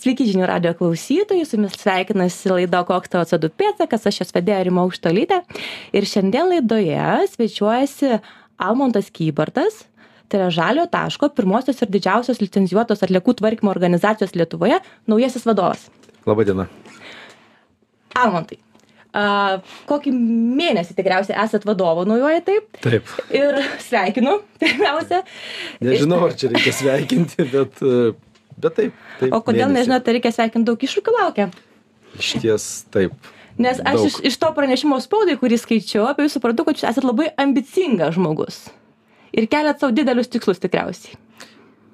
Sveiki žinių radio klausytojai, su jumis sveikinasi laida Koks tavo CO2 pėtsakas, aš esu vedėja Rima Užtolytė. Ir šiandien laidoje svečiuojasi Almontas Kybartas, tai yra Žalio taško, pirmosios ir didžiausios licencijuotos atliekų tvarkymo organizacijos Lietuvoje, naujasis vadovas. Labadiena. Almontai. A, kokį mėnesį tikriausiai esat vadovo naujoje taip? Taip. Ir sveikinu, pirmiausia. Nežinau, ar čia reikia sveikinti, bet, bet taip. taip O kodėl mėnesį. nežinote, reikia sveikinti daug iššūkių laukia? Iš ties taip. Nes aš Daug. iš, iš to pranešimo spaudai, kurį skaičiau, apie jūs supratau, kad jūs esate labai ambicingas žmogus. Ir keliat savo didelius tikslus tikriausiai.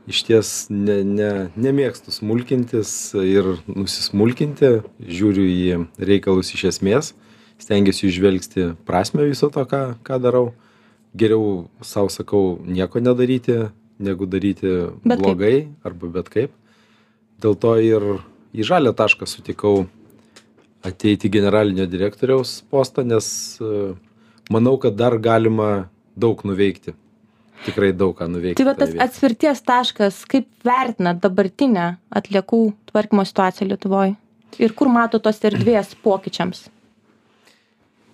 Iš ties ne, ne, nemėgstu smulkintis ir nusismulkinti, žiūriu į reikalus iš esmės, stengiuosi išvelgti prasme viso to, ką, ką darau. Geriau savo sakau nieko nedaryti, negu daryti Bet kaip. blogai arba bet kaip. Dėl to ir į žalę tašką sutikau ateiti generalinio direktoriaus postą, nes e, manau, kad dar galima daug nuveikti. Tikrai daug ką nuveikti. Tai va tas atspirties taškas, kaip vertinat dabartinę atliekų tvarkymo situaciją Lietuvoje? Ir kur mato tos erdvės pokyčiams?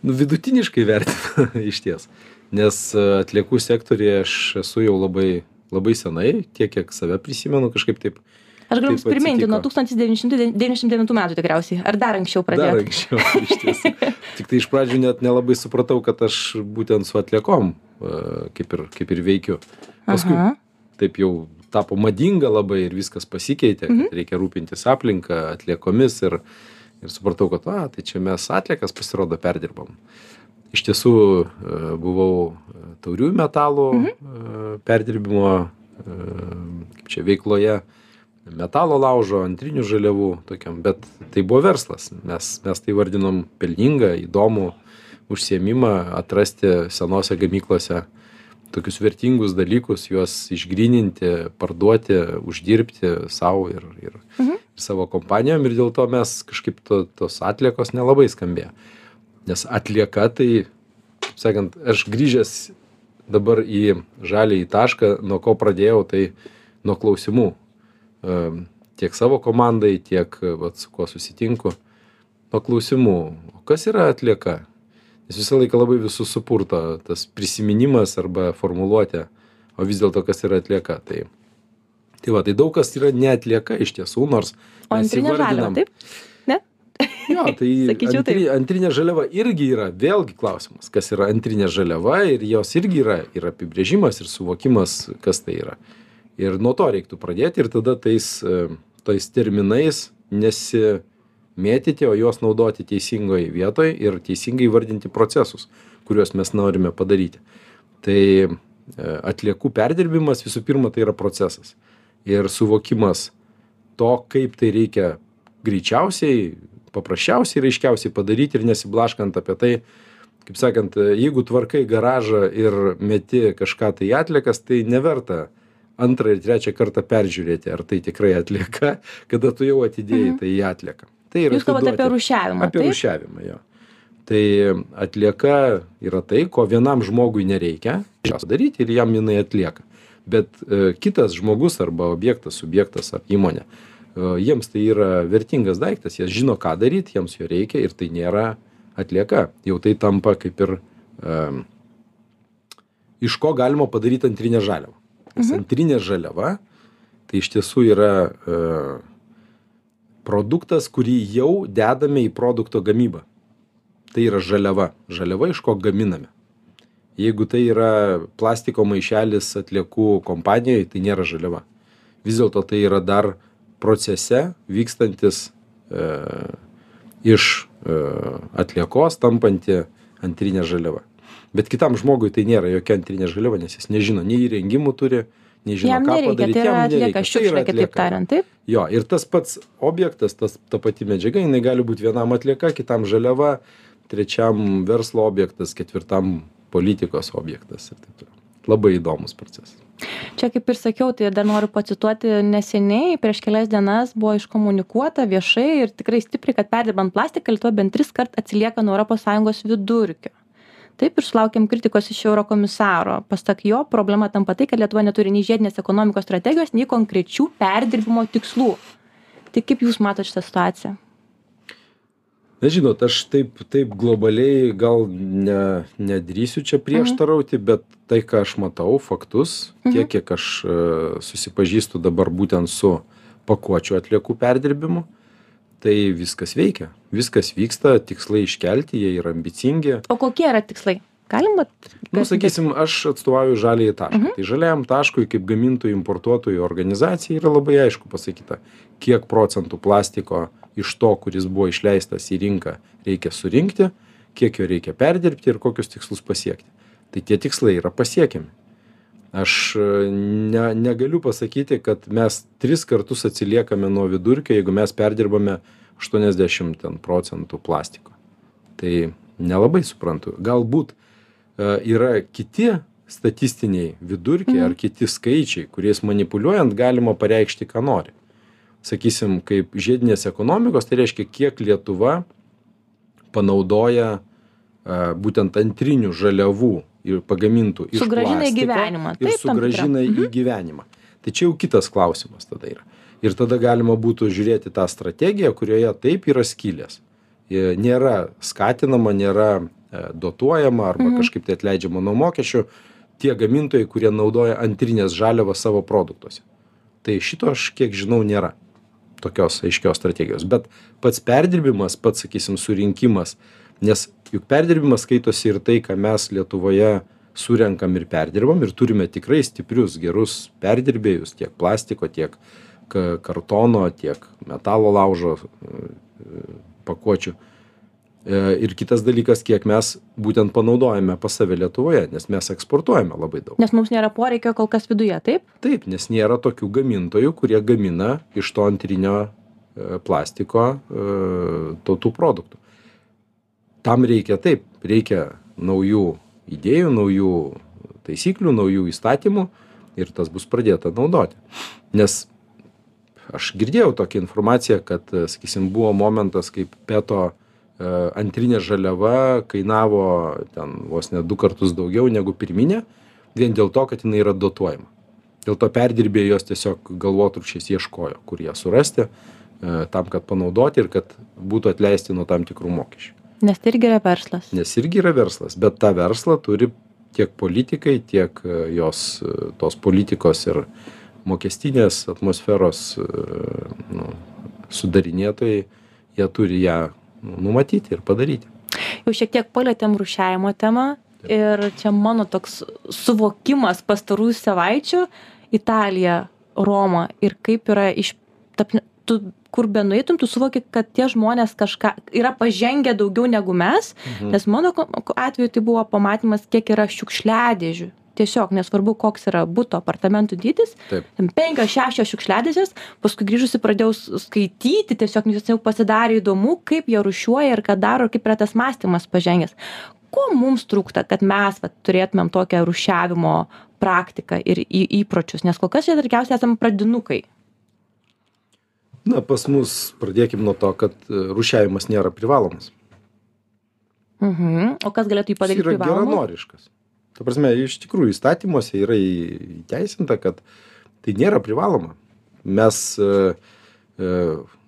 Nu, vidutiniškai vertina iš ties. Nes e, atliekų sektorėje aš esu jau labai, labai senai, tiek kiek save prisimenu, kažkaip taip. Aš galiu jums priminti, nuo atsitiko. 1999 metų tikriausiai. Ar dar anksčiau Dar pradėjote? anksčiau, iš ties. Tik tai iš pradžių net nelabai supratau, kad aš būtent su atliekom e, kaip ir, kaip ir veikiu. Paskui Aha. taip jau tapo madinga labai ir viskas pasikeitė, Mhm. kad reikia rūpintis aplinką, atliekomis ir, ir supratau, kad, a, tai čia mes atliekas pasirodo perdirbam. Iš tiesų e, buvau e, tauriųjų metalų Mhm. e, perdirbimo kaip čia veikloje, metalo laužo, antrinių žaliavų tokiam, bet tai buvo verslas. Mes, mes tai vardinom pelningą, įdomų užsiemimą atrasti senose gamyklose tokius vertingus dalykus, juos išgrininti, parduoti, uždirbti savo ir, ir, Mhm. ir savo kompanijom ir dėl to mes kažkaip to, tos atliekos nelabai skambėjo. Nes atlieka tai, kaip sakant, aš grįžęs dabar į žalį į tašką, nuo ko pradėjau, tai nuo klausimų. Ehm, Tiek savo komandai, tiek vat, su kuo susitinku. Nuo klausimų, o kas yra atlieka? Nes visą laiką labai visus supurto tas prisiminimas arba formuluotė, o vis dėlto kas yra atlieka. Tai, tai va, tai daug kas yra neatlieka iš tiesų, nors O antrinė žaliava, taip? Jo, tai Sakyčiau antri, antrinė žaliava irgi yra, vėlgi klausimas, kas yra antrinė žaliava ir jos irgi yra ir apibrėžimas, ir suvokimas, kas tai yra. Ir nuo to reiktų pradėti ir tada tais, e, tais terminais nesimėtyti, o juos naudoti teisingoje vietoje ir teisingai vardinti procesus, kuriuos mes norime padaryti. Tai e, atliekų perdirbimas visų pirma tai yra procesas. Ir suvokimas to, kaip tai reikia greičiausiai, paprasčiausiai ir aiškiausiai padaryti ir nesiblaškant apie tai, kaip sakant, jeigu tvarkai garažą ir meti kažką tai atliekas, tai neverta antrą ir trečią kartą peržiūrėti, ar tai tikrai atlieka, kada tu jau atidėjai tai į atlieką. Tai yra Jūs kalbate apie rušiavimą, Apie taip? rušiavimą, jo. Tai atlieka yra tai, ko vienam žmogui nereikia daryti ir jam jinai atlieka. Bet e, kitas žmogus arba objektas, subjektas ar įmonė, e, jiems tai yra vertingas daiktas, jie žino, ką daryti, jiems jo reikia ir tai nėra atlieka. Jau tai tampa kaip ir e, iš ko galima padaryti antrinę žaliavą. Nes antrinė žaliava tai iš tiesų yra e, produktas, kurį jau dedame į produkto gamybą. Tai yra žaliava. Žaliava iš ko gaminame. Jeigu tai yra plastiko maišelis atliekų kompanijoje, tai nėra žaliava. Vis dėlto tai yra dar procese vykstantis e, iš e, atliekos tampanti antrinė žaliava. Bet kitam žmogui tai nėra jokia antrinė žaliava, nes jis nežino, nei įrengimų turi, nei žino, Jam ką nereikia, padaryti. tai yra atlieka. Tai šiukšlė, kitaip atlieka. tariant, taip? Jo, ir tas pats objektas, tas, ta pati medžiaga, jinai gali būti vienam atlieka, kitam žaliava, trečiam verslo objektas, ketvirtam politikos objektas ir taip toliau. Labai įdomus procesas. Čia kaip ir sakiau, tai dar noriu pacituoti neseniai, prieš kelias dienas buvo iškomunikuota viešai ir tikrai stipriai, kad perdirbant plastiką Lietuva bent tris kart atsilieka nuo ES vidurkio. Taip ir sulaukėm kritikos iš Eurokomisaro. Pastak jo, problema tampa tai, kad Lietuva neturi nei žiedinės ekonomikos strategijos, nei konkrečių perdirbimo tikslų. tai kaip jūs matot šitą situaciją na žinot aš taip taip globaliai gal ne nedrįsiu čia prieštarauti bet tai ką aš matau faktus tiek kiek aš e, susipažįstu dabar būtent su pakuočių atliekų perdirbimu tai viskas veikia. Viskas vyksta tikslai iškelti jie yra ambicingi. O kokie yra tikslai? Galim vat nu sakysim aš atstovauju žaliąjį tašką. Tai žaliajam taškui kaip gamintojų importuotojų organizacijai yra labai aišku pasakyta kiek procentų plastiko iš to kuris buvo išleistas į rinką reikia surinkti kiek jo reikia perdirbti ir kokius tikslus pasiekti. Tai tie tikslai yra pasiekiami. Aš e, ne negaliu pasakyti kad mes tris kartus atsiliekame nuo vidurkio jeigu mes perdirbame aštuoniasdešim ten procentų plastiko. Tai nelabai suprantu. Galbūt e, yra kiti statistiniai vidurkiai ar kiti skaičiai kuriais manipuliuojant galima pareikšti ką nori sakysim kaip žiedinės ekonomikos tai reiškia kiek lietuva panaudoja a, būtent antrinių žaliavų ir pagamintų iš Sugrąžina į plastiko gyvenimą. ir Taip, tam sugrąžina į gyvenimą. Tai čia jau kitas klausimas tada yra. Ir tada galima būtų žiūrėti tą strategiją kurioje taip yra skylės. E, nėra skatinama nėra e, dotuojama arba kažkaip tai atleidžiama nuo mokesčių tie gamintojai kurie naudoja antrines žaliavas savo produktuose. Tai šito aš kiek žinau nėra tokios aiškios strategijos. Bet pats perdirbimas pats sakysim surinkimas nes juk perdirbimas skaitosi ir tai ką mes lietuvoje surenkam ir perdirbam ir turime tikrai stiprius gerus perdirbėjus tiek plastiko tiek ka kartono tiek metalo laužo e, pakuočių ir kitas dalykas kiek mes būtent panaudojame pas save lietuvoje nes mes eksportuojame labai daug. Nes mums nėra poreikio kol kas viduje taip? Taip nes nėra tokių gamintojų kurie gamina iš to antrinio e, plastiko e, to tų produktų. Tam reikia taip reikia naujų idėjų naujų taisyklių naujų įstatymų ir tas bus pradėta naudoti. Nes aš girdėjau tokią informaciją kad sakysim buvo momentas kaip peto e, antrinė žaliava kainavo ten vos ne du kartus daugiau negu pirminė vien dėl to kad jinai yra dotuojama. Dėl to perdirbėjai jos tiesiog galvotrūkčiais ieškojo kur ją surasti e, tam kad panaudoti ir kad būtų atleisti nuo tam tikrų mokesčių. Nes tai irgi yra verslas. Nes irgi yra verslas bet tą verslą turi tiek politikai tiek e, jos tos politikos ir mokestinės atmosferos e, nu, sudarinėtojai, jie turi ją numatyti ir padaryti. Jau šiek tiek palėtėm rušiavimo temą ir čia mano toks suvokimas pastarųjų savaičių Italija, Roma ir kaip yra iš, tap, tu kur benueitum, tu suvoki, kad tie žmonės kažką yra pažengę daugiau negu mes, mhm. nes mano atveju tai buvo pamatymas, kiek yra šiukšliadėžių tiesiog nesvarbu koks yra buto apartamentų dydis ten penkios šešios šiukšliadėžės paskui grįžusi pradėjau skaityti tiesiog nes jau pasidarė įdomu kaip jie rūšiuoja ir ką daro ir kaip yra tas mąstymas pažengęs. Ko mums trūksta kad mes vat turėtumėm tokią rūšiavimo praktiką ir į įpročius? Nes kol kas čia tikriausiai esam pradinukai. Na pas mus pradėkim nuo to kad e, rūšiavimas nėra privalomas. Mhm. O kas galėtų jį jis padaryt yra privalomu? geranoriškas ta prasme iš tikrųjų įstatymuose yra įteisinta kad tai nėra privaloma. Mes e, e,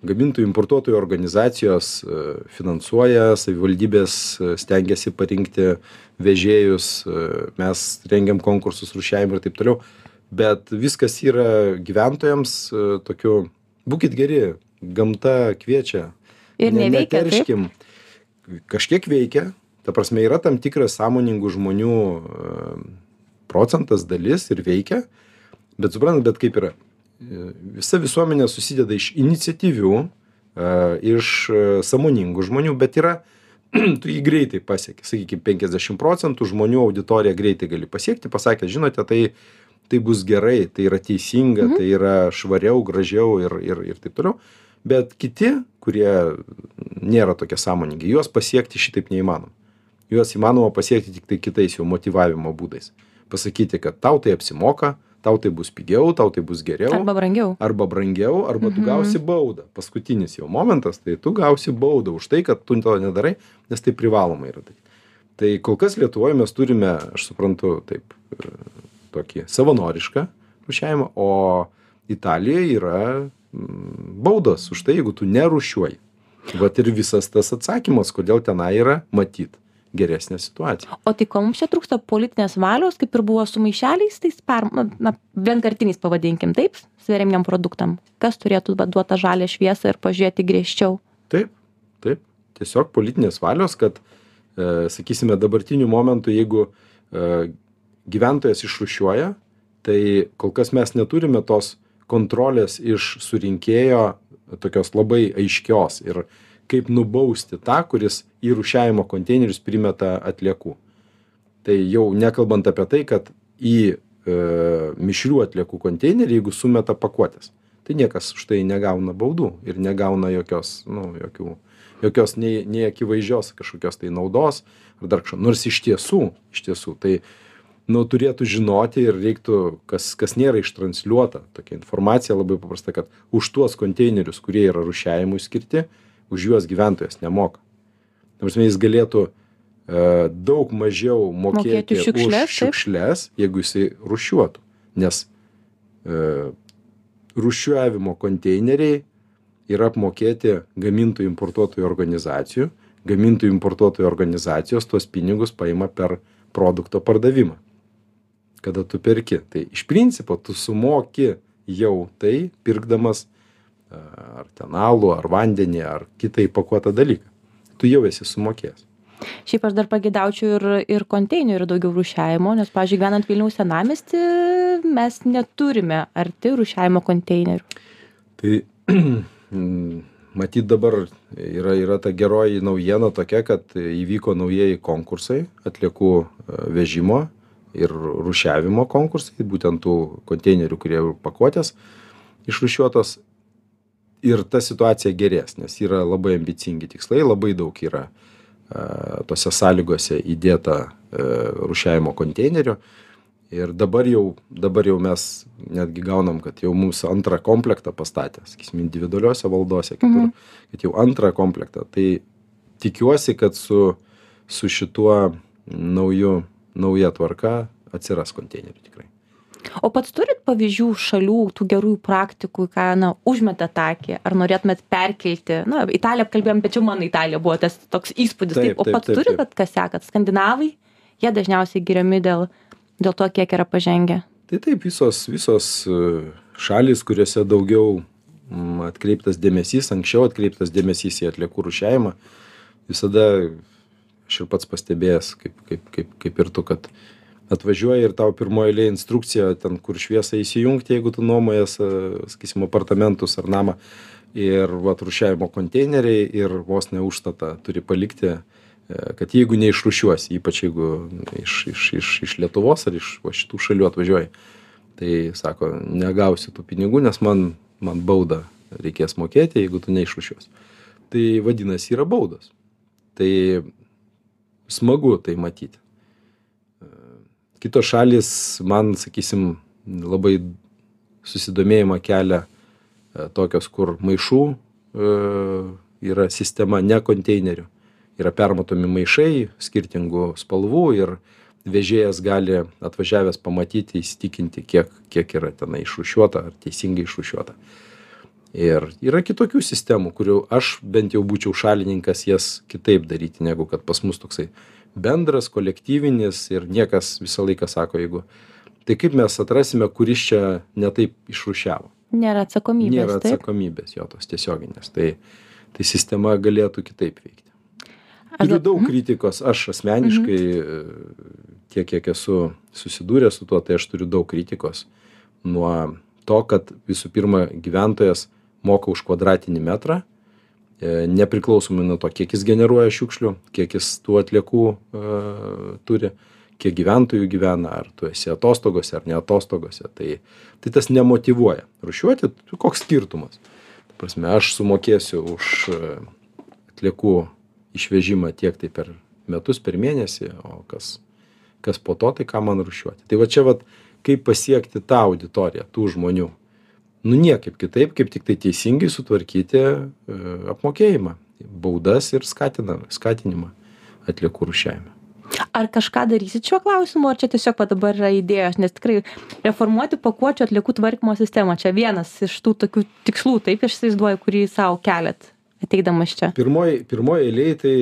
gamintojų importuotojų organizacijos e, finansuoja savivaldybės stengiasi parinkti vežėjus mes rengiam konkursus rūšiavimui ir taip toliau. Bet viskas yra gyventojams tokiu būkit geri gamta kviečia. Ir ne neveikia taip. neterškim. Kažkiek veikia ta prasme yra tam tikras sąmoningų žmonių e, procentas dalis ir veikia bet suprantat bet kaip yra e, visa visuomenė susideda iš iniciatyvių e, iš sąmoningų žmonių bet yra tu jį greitai pasieki. Sakykim penkiasdešim procentų žmonių auditoriją greitai gali pasiekti pasakęs žinote tai tai bus gerai tai yra teisinga tai yra švariau gražiau ir ir ir taip toliau. Bet kiti kurie nėra tokie sąmoningi juos pasiekti šitaip neįmanoma juos įmanoma pasiekti tiktai kitais jau motyvavimo būdais. Pasakyti kad tau tai apsimoka tau tai bus pigiau tau tai bus geriau. Arba brangiau. Arba brangiau arba tu Mhm. gausi baudą. Paskutinis jau momentas tai tu gausi baudą už tai kad tu to nedarai nes tai privaloma yra daryt tai kol kas lietuvoj mes turime aš suprantu taip e, tokį savanorišką rūšiavimą o italijoj yra mm, baudos už tai, jeigu tu nerūšiuoji. Vat ir visas tas atsakymas, kodėl tenai yra matyt geresnė situacija. O tai ko mums čia trūksta politinės valios, kaip ir buvo su maišeliais, tais per, na, vienkartiniais pavadinkim taip, sveriaminiam produktam. Kas turėtų duoti žalę šviesą ir pažiūrėti griežčiau? Taip, taip. Tiesiog politinės valios, kad, e, sakysime, dabartiniu momentu, jeigu e, gyventojas išrušiuoja, tai kol kas mes neturime tos kontrolės iš surinkėjo tokios labai aiškios ir kaip nubausti tą, kuris į rušiavimo konteinerius primeta atliekų. Tai jau nekalbant apie tai, kad į e, mišrių atliekų konteinerį, jeigu sumeta pakuotės, tai niekas už tai negauna baudų ir negauna jokios, nu, jokių, jokios nei, nei akivaizdžios kažkokios tai naudos ar dar kažko. Nors iš tiesų, iš tiesų, tai nu, turėtų žinoti ir reiktų, kas, kas nėra ištransliuota, tokia informacija labai paprasta, kad už tuos konteinerius, kurie yra rušiavimui skirti, už juos gyventojas nemoka. Nors jis galėtų e, daug mažiau mokėti, Mokėti šiukšles, už šiukšles, jeigu jisai rušiuotų. Nes e, rušiavimo konteineriai yra apmokėti gamintojų importuotojų organizacijų. Gamintojų importuotojų organizacijos tuos pinigus paima per produkto pardavimą. Kada tu perki. Tai iš principo tu sumoki jau tai, pirkdamas ar ten alų, ar vandenį, ar kitą įpakuotą dalyką. Tu jau esi sumokėjęs. Šiaip aš dar pagėdaučiau ir, ir konteinerių daugiau rušiavimo, nes, pažiūrėjau, gyvenant Vilniaus senamesti, mes neturime arti rušiavimo konteinerių. Tai matyt dabar yra, yra ta geroji naujiena tokia, kad įvyko naujieji konkursai atliekų vežimo ir rušiavimo konkursai, būtent tų konteinerių, kurie pakuotės išrušiuotos ir ta situacija gerės, nes yra labai ambicingi tikslai, labai daug yra tose sąlygose įdėta rušiavimo konteinerių. Ir dabar jau, dabar jau mes netgi gaunam, kad jau mūsų antrą komplektą pastatė, sakysim, individualiuose valdose, kitur, mhm. kad jau antrą komplektą. Tai tikiuosi, kad su, su šituo nauju, nauja tvarka atsiras konteinerių tikrai o pats turit pavyzdžių šalių tų gerųjų praktikų ką na užmetat akį ar norėtumėt perkelti? Na italiją apkalbėjom bet čia mano italija buvo tas toks įspūdis. Taip o pats turit vat ką sekat? Skandinavai? Jie dažniausiai giriami dėl dėl to kiek yra pažengę. Tai taip visos visos e, šalys kuriose daugiau atkreiptas dėmesys anksčiau atkreiptas dėmesys į atliekų rūšiavimą visada aš ir pats pastebėjęs kaip kaip kaip kaip ir tu kad atvažiuoji ir tau pirmoj eilėj instrukcija ten kur šviesą įsijungti jeigu tu nuomojies sakysim apartamentus ar namą. Ir vat rūšiavimo konteineriai ir vos ne užstatą turi palikti e, kad jeigu neišrūšiuosi ypač jeigu iš iš iš iš lietuvos ar iš va šitų šalių atvažiuoji tai sako negausi tų pinigų nes man man baudą reikės mokėti jeigu tu neišrūšiuosi. Tai vadinasi yra baudos. Tai smagu tai matyti kitos šalys man sakysim labai susidomėjimą kelia e, tokios kur maišų e, yra sistema ne konteinerių. Yra permatomi maišai skirtingų spalvų ir vežėjas gali atvažiavęs pamatyti įsitikinti kiek kiek yra tenai išrūšiuota ar teisingai išrūšiuota. Ir yra kitokių sistemų kurių aš bent jau būčiau šalininkas jas kitaip daryti negu kad pas mus toksai bendras kolektyvinis ir niekas visą laiką sako jeigu tai kaip mes atrasime kuris čia ne taip išrūšiavo? Nėra atsakomybės nėra atsakomybės jo tos tiesioginės. Tai tai sistema galėtų kitaip veikti. Turiu daug mhm. kritikos. Aš asmeniškai mhm. tiek kiek esu susidūręs su tuo tai aš turiu daug kritikos nuo to kad visų pirma gyventojas moka už kvadratinį metrą E, nepriklausomai nuo to, kiek jis generuoja šiukšlių, kiek jis tų atliekų uh, turi, kiek gyventojų gyvena, ar tu esi atostogose ar ne atostogose. Tai, tai tas nemotivuoja. Rušiuoti, koks skirtumas? Ta prasme, aš sumokėsiu už atliekų išvežimą tiek tai per metus, per mėnesį, o kas, kas po to, tai ką man rušiuoti. Tai va čia va, kaip pasiekti tą auditoriją, tų žmonių nu niekaip kitaip kaip tiktai teisingai sutvarkyti e, apmokėjimą baudas ir skatina skatinimą atliekų rūšiavime ar kažką darysit šiuo klausimu ar čia tiesiog va dabar yra idėjos? Nes tikrai reformuoti pakuočių atliekų tvarkymo sistemą čia vienas iš tų tokių tikslų taip aš įsivaizduoju kurį sau keliat ateidamas čia. Pirmoj pirmoj eilėj tai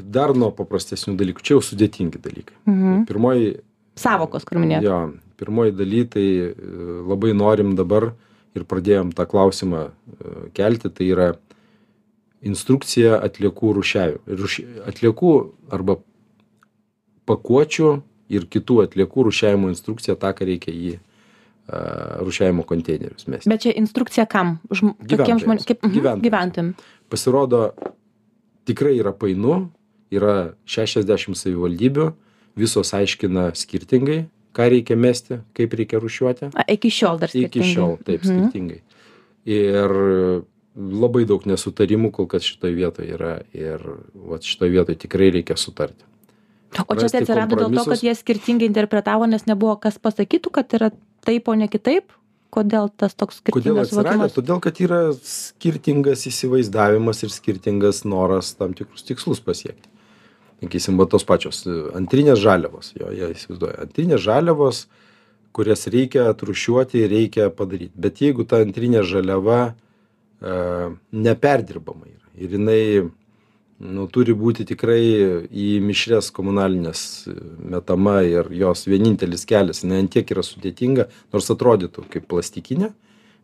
dar nuo paprastesnių dalykų čia jau sudėtingi dalykai. Mhm. pirmoj savokos kur minėjot. Jo pirmoj daly tai e, labai norim dabar ir pradėjom tą klausimą e, kelti tai yra instrukcija atliekų rūšiavimo rūši atliekų arba pakuočių ir kitų atliekų rūšiavimo instrukcija tą ką reikia į a, rūšiavimo konteinerius mesti. Bet čia instrukcija kam? Žm tokiem žmonėm kaip mhm, Gyventojams. gyventojam. Pasirodo tikrai yra painu yra šešiasdešim savivaldybių visos aiškina skirtingai ką reikia mesti kaip reikia rūšiuoti. A iki šiol dar iki skirtingai. šiol taip Mhm. skirtingai. Ir labai daug nesutarimų kol kas šitoj vietoj yra ir vat šitoj vietoj tikrai reikia sutarti. O čia tai atsirado dėl to kad jie skirtingai interpretavo nes nebuvo kas pasakytų kad yra taip o ne kitaip? Kodėl tas toks kodėl skirtingas atsiradę suvokimas? Todėl kad yra skirtingas įsivaizdavimas ir skirtingas noras tam tikrus tikslus pasiekti sakysim va tos pačios e, antrinės žaliavos jo jie įsivaizduoja antrinės žaliavos kurias reikia atrūšiuoti reikia padaryt bet jeigu ta antrinė žaliava e, neperdirbama yra ir jinai nu turi būti tikrai į mišrias komunalines e, metama ir jos vienintelis kelias jinai ant tiek yra sudėtinga nors atrodytų kaip plastikinė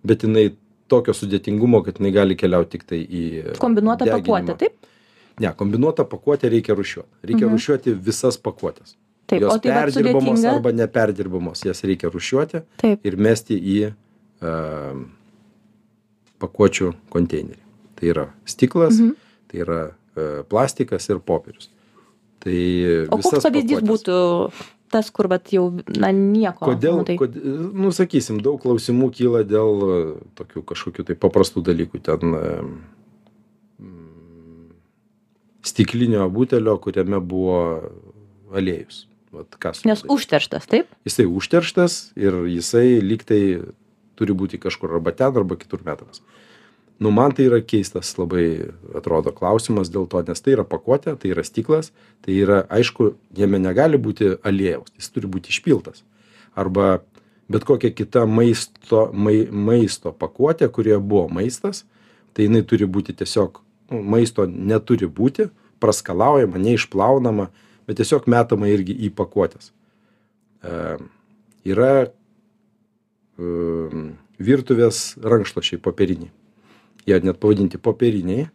bet jinai tokio sudėtingumo kad jinai gali keliaut tiktai į kombinuota deginimą. pakuotė taip ne kombinuotą pakuotę reikia rūšiuot. Reikia Mhm. rūšiuoti visas pakuotes taip jos tai perdirbamos sudėtinga? arba neperdirbamos jas reikia rūšiuoti taip. ir mesti į a, pakuočių konteinerį. Tai yra stiklas Mhm. tai yra a, plastikas ir popierius. Tai o koks pavyzdys būtų tas kur vat jau na nieko kodėl nu tai kod nu sakysim daug klausimų kyla dėl tokių kažkokių tai paprastų dalykų ten mm, stiklinio butelio kuriame buvo aliejus. Vat ką su nes daryt? užterštas taip? Jisai užterštas ir jisai lyg tai turi būti kažkur arba ten arba kitur metamas. Nu man tai yra keistas labai atrodo klausimas dėl to nes tai yra pakuotė tai yra stiklas tai yra aišku jame negali būti aliejaus jis turi būti išpiltas. Arba bet kokia kita maisto mai maisto pakuotė kurioje buvo maistas tai jinai turi būti tiesiog maisto neturi būti praskalaujama neišplaunama bet tiesiog metama irgi į pakuotes e, yra um, virtuvės rankšluosčiai popieriniai. Jie net pavadinti popieriniai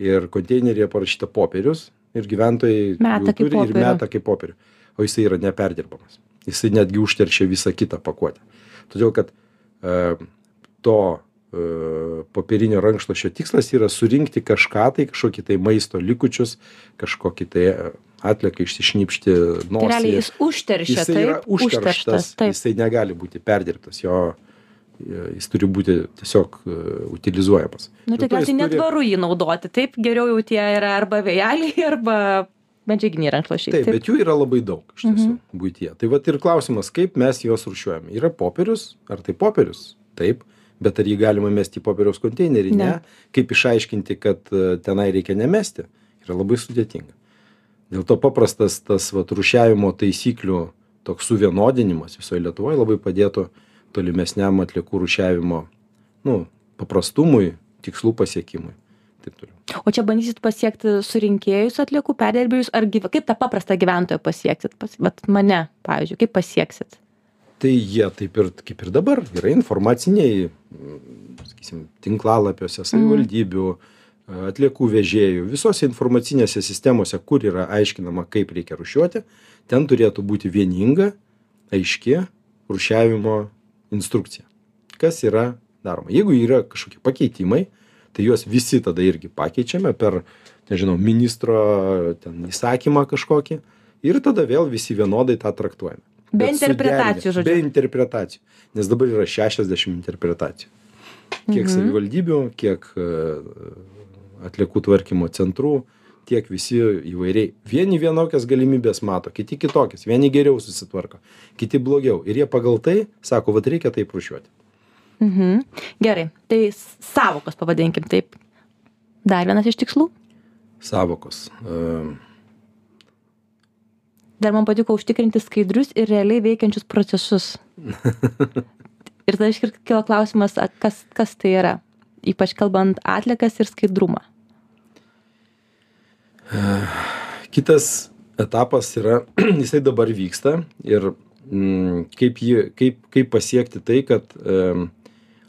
ir konteineryje parašyta popierius ir gyventojai Meta turi ir meta kaip popierių. O jisai yra neperdirbamas. Jisai netgi užteršia visą kitą pakuotę. Todėl kad e, to e, popierinio rankšluosčio tikslas yra surinkti kažką tai kažkokį tai maisto likučius kažkokį tai e, atlieką išsišnipšti tai nosį. realiai jis užteršia jisai taip? užterštas taip. jisai negali būti perdirbtas jo e, jis turi būti tiesiog e, utilizuojamas. Nu Dėl to tikriausiai turi- netvaru jį naudoti taip? Geriau jau tie yra arba vėjeliai arba medžiaginiai rankšluosčiai taip? bet jų yra labai daug iš tiesų Mhm. buityje. Tai vat ir klausimas kaip mes juos rūšiuojam? Yra popierius? Ar tai popierius? Taip bet ar jį galima mesti į popieriaus konteinerį? Ne, Ne. kaip išaiškinti kad e, tenai reikia nemesti? Yra labai sudėtinga. Dėl to paprastas tas vat rūšiavimo taisyklių toks suvienodinimas visoj lietuvoj labai padėtų tolimesniam atliekų rūšiavimo nu paprastumui tikslų pasiekimui. Taip toliau. O čia bandysit pasiekti surinkėjus atliekų perdirbėjus ar gyv kaip tą paprastą gyventoją pasieksit? Pas vat mane pavyzdžiui kaip pasieksit? Tai jie taip ir kaip ir dabar yra informaciniai sakysim tinklalapiuose savivaldybių atliekų vežėjų visose informacinėse sistemose kur yra aiškinama kaip reikia rūšiuoti ten turėtų būti vieninga aiški rūšiavimo instrukcija. Kas yra daroma? Jeigu yra kažkokie pakeitimai tai juos visi tada irgi pakeičiame per nežinau ministro ten įsakymą kažkokį ir tada vėl visi vienodai tą traktuojame be interpretacijų suderinę. be žodžiu interpretacijų. Nes dabar yra šešiasdešim interpretacijų. Kiek Mhm. savivaldybių kiek e, atliekų tvarkymo centrų tiek visi įvairiai. Vieni vienokias galimybes mato kiti kitokias. Vieni geriau susitvarko kiti blogiau. Ir jie pagal tai sako vat reikia taip rūšiuoti. Mhm. Gerai. Tai s- sąvokos pavadinkim taip. Dar vienas iš tikslų? Savokos. E, dar man patiko užtikrinti skaidrius ir realiai veikiančius procesus. ir tada iškart kilo klausimas, kas, kas tai yra, ypač kalbant atlikas ir skaidrumą. Kitas etapas yra, jisai dabar vyksta ir mm, kaip, jį, kaip, kaip pasiekti tai, kad e,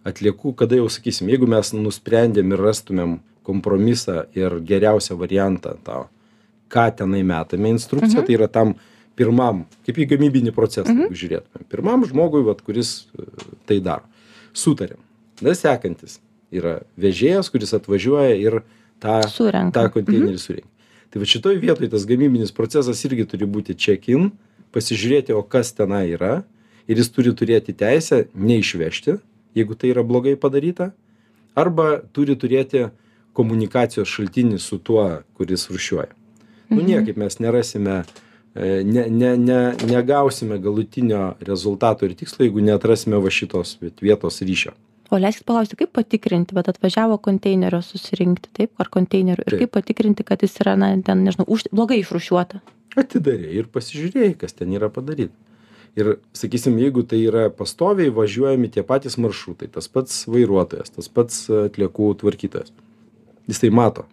atliekų, kada jau sakysim, jeigu mes nusprendėm ir rastumėm kompromisą ir geriausią variantą tą ką tenai metame instrukciją, mhm. tai yra tam pirmam, kaip į gamybinį procesą, mhm. jeigu žiūrėtume. Pirmam žmogui, vat, kuris e, tai daro. Sutarėm. Tada sekantis yra vežėjas, kuris atvažiuoja ir tą, Surenka. tą konteinerį Mhm. surenka. Tai va šitoj vietoj tas gamybinis procesas irgi turi būti check-in, pasižiūrėti, o kas tenai yra. Ir jis turi turėti teisę neišvežti, jeigu tai yra blogai padaryta. Arba turi turėti komunikacijos šaltinį su tuo, kuris rušiuoja. Nu Mhm. niekaip mes nerasime, e, ne, ne, ne, negausime galutinio rezultato ir tikslo, jeigu neatrasime va šitos vat vietos ryšio. O leiskit paklausti, kaip patikrinti, bet atvažiavo konteinerio susirinkti, taip, ar konteinerių, ir kaip patikrinti, kad jis yra, na, ten, nežinau, už, blogai išrušiuota. Atidarė ir pasižiūrėjai, kas ten yra padaryta. Ir, sakysim, jeigu tai yra pastoviai važiuojami tie patys maršrutai, tas pats vairuotojas, tas pats atliekų tvarkytojas. Jis tai mato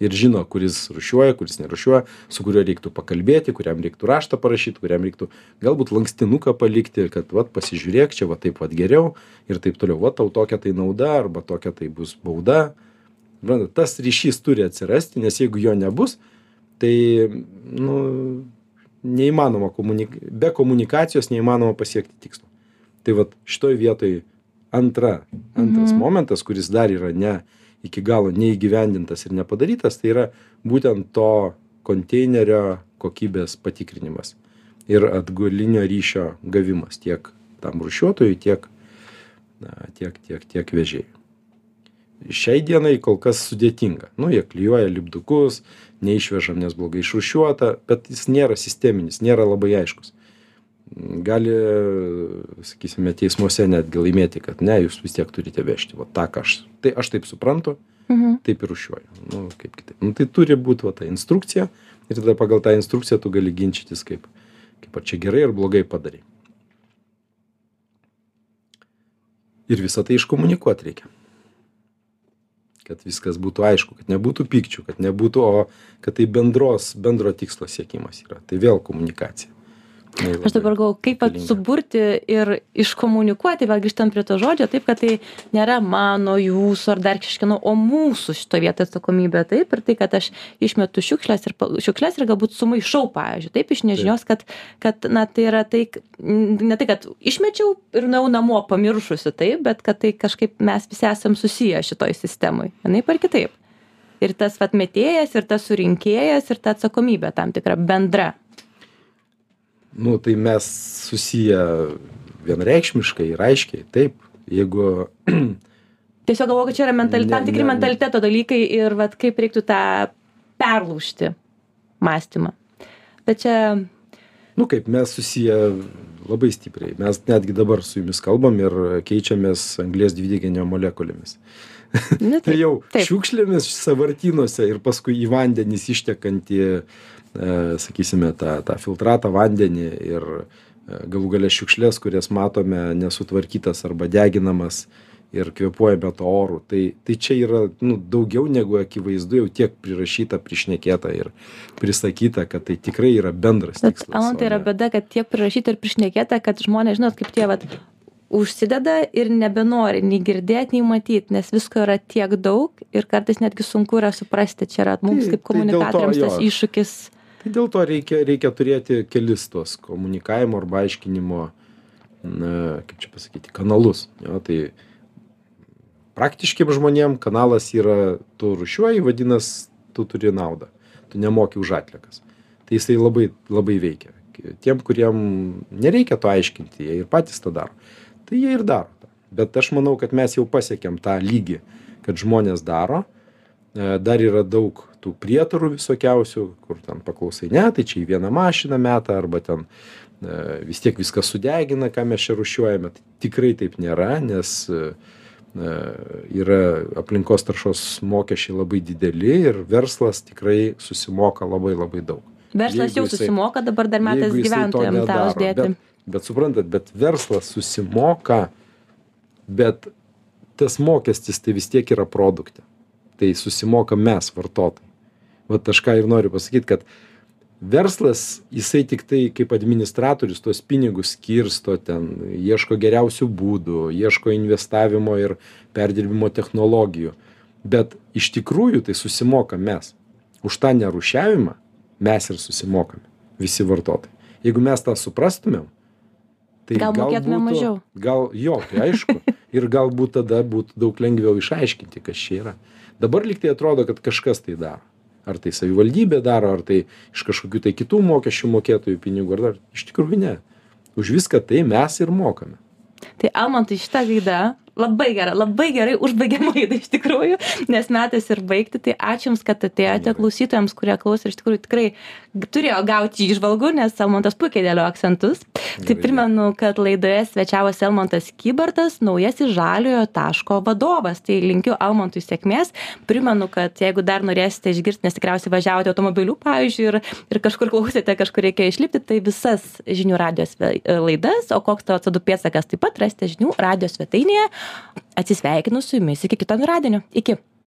ir žino, kuris rušiuoja, kuris nerušiuoja, su kuriuo reiktų pakalbėti, kuriam reiktų raštą parašyti, kuriam reiktų galbūt lankstinuką palikti, kad vat, pasižiūrėk, čia va taip pat geriau ir taip toliau, va tau tokia tai nauda arba tokia tai bus bauda. Suprantat, Tas ryšys turi atsirasti, nes jeigu jo nebus, tai nu, neįmanoma komunik... be komunikacijos neįmanoma pasiekti tikslo. Tai vat šitoj vietoj antra, antras Mhm. momentas, kuris dar yra ne iki galo neįgyvendintas ir nepadarytas, tai yra būtent to konteinerio kokybės patikrinimas ir atgalinio ryšio gavimas tiek tam rušiuotojui, tiek, na, tiek, tiek, tiek vežėjui. Šiai dienai kol kas sudėtinga. Nu, jie klyjuoja lipdukus, neišvežam, nes blogai išrušiuota, bet jis nėra sisteminis, nėra labai aiškus. Gali, sakysime, teismuose netgi laimėti, kad ne, jūs vis tiek turite vežti. Va, tą, ką aš, tai aš taip suprantu, Mhm. taip ir rušiuoju. Nu, kaip kitaip. Nu, tai turi būti va, ta instrukcija ir tada pagal tą instrukciją tu gali ginčytis, kaip, kaip ar čia gerai ar blogai padarai. Ir visą tai iškomunikuoti reikia. Kad viskas būtų aišku, kad nebūtų pykčių, kad nebūtų, o kad tai bendros, bendro tikslo siekimas yra. Tai vėl komunikacija. Aš dabar galvoju, kaip suburti ir iškomunikuoti, vėl grįžtant prie to žodžio, taip, kad tai nėra mano, jūsų ar dar kažkieno, o mūsų šito vietoj atsakomybė, taip, ir tai, kad aš išmetu šiukšlės ir, šiukšlės ir galbūt sumaišau, pavyzdžiui, taip, iš nežinios, kad, kad, na, tai yra tai, ne tai, kad išmečiau ir nuėjau namo pamiršusi, taip, bet kad tai kažkaip mes visi esam susiję šitoj sistemai, vienaip ar kitaip. Ir tas vat metėjas, ir tas surinkėjas, ir ta atsakomybė tam tikra bendra. Nu, tai mes susiję vienareikšmiškai ir aiškiai. Taip, jeigu Tiesiog galvoju, kad čia yra mentali, Ne- tam tikri ne- mentaliteto dalykai ir vat, kaip reiktų tą perlūšti mąstymą. Bet čia, nu kaip mes susiję labai stipriai mes netgi dabar su jumis kalbam ir keičiamės anglies dvideginio molekulėmis nu, tai tai, jau taip. šiukšlėmis sąvartynuose ir paskui į vandenis ištekantį e, sakysime tą tą filtratą vandenį ir e, galų gale šiukšles kurias matome nesutvarkytas arba deginamas ir kvėpuojame tuo oru tai tai čia yra nu daugiau negu akivaizdu jau tiek prirašyta prišnekėta ir prisakyta kad tai tikrai yra bendras Bet tikslas man tai yra bėda, kad tiek prirašyta ir prišnekėta, kad žmonės, žinot, kaip tie, vat, užsideda ir nebenori nei girdėti, nei matyti, nes visko yra tiek daug ir kartais netgi sunku yra suprasti, čia yra mums Tai- kaip tai dėl to komunikatoriams tas jo. iššūkis. Tai dėl to reikia, reikia turėti kelis tos komunikavimo arba aiškinimo, na, kaip čia pasakyti, kanalus. Jo, tai praktiškiam žmonėm kanalas yra, tu rušiuoji, vadinasi, tu turi naudą. Tu nemoki už atlikas. Tai jisai labai, labai veikia. Tiem, kuriem nereikia to aiškinti, jie ir patys tą daro. Tai jie ir daro. tą. Bet aš manau, kad mes jau pasiekėm tą lygį, kad žmonės daro. E, Dar yra daug tų prietarų visokiausių, kur ten paklausai, ne, tai čia į vieną mašiną metą, arba ten e, vis tiek viską sudegina, ką mes čia rušiuojame. Tai tikrai taip nėra, nes e, yra aplinkos taršos mokesčiai labai dideli ir verslas tikrai susimoka labai labai daug. verslas Jeigu jau jisai- susimoka dabar dar metas gyventojams tą uždėti Bet, bet suprantat, bet verslas susimoka, bet tas mokestis tai vis tiek yra produkte. Tai susimoka mes, vartotojai. Vat aš ką ir noriu pasakyti, kad verslas, jisai tik tai kaip administratorius tuos pinigus skirsto ten, ieško geriausių būdų, ieško investavimo ir perdirbimo technologijų. Bet iš tikrųjų tai susimoka mes. Už tą nerušiavimą mes ir susimokame, visi vartotojai. Jeigu mes tą suprastumėm, tai Gal mokėtumėm būtų- mažiau. Gal jo, tai aišku. Ir galbūt tada būtų daug lengviau išaiškinti, kas čia yra. Dabar lyg tai atrodo, kad kažkas tai daro. Ar tai savivaldybė daro, ar tai iš kažkokių tai kitų mokesčių mokėtojų pinigų, ar dar. Iš tikrųjų ne. Už viską tai mes ir mokame. Tai Almantai šitą gaidą labai gerai, labai gerai užbaigėm laidą iš tikrųjų, nes metas ir baigti. Tai ačiū Jums, kad atėjote klausytojams, kurie klausė ir iš tikrųjų tikrai turėjo gauti išvalgų, nes Almantas puikiai dėlio akcentus. Tai primenu, kad laidoje svečiavosi Almantas Kybartas, naujasis žaliojo taško vadovas. Tai linkiu Almantui sėkmės. Primenu, kad jeigu dar norėsite išgirsti, nes tikriausiai važiavote automobiliu, pavyzdžiui, ir, ir kažkur klausėte, kažkur reikėjo išlipti, tai visas žinių radijos laidas, o koks tavo atsadų pėtsakas taip pat rasite žinių radijos svetainėje. Atsisveikinu su jumis iki kito antradienio. Iki.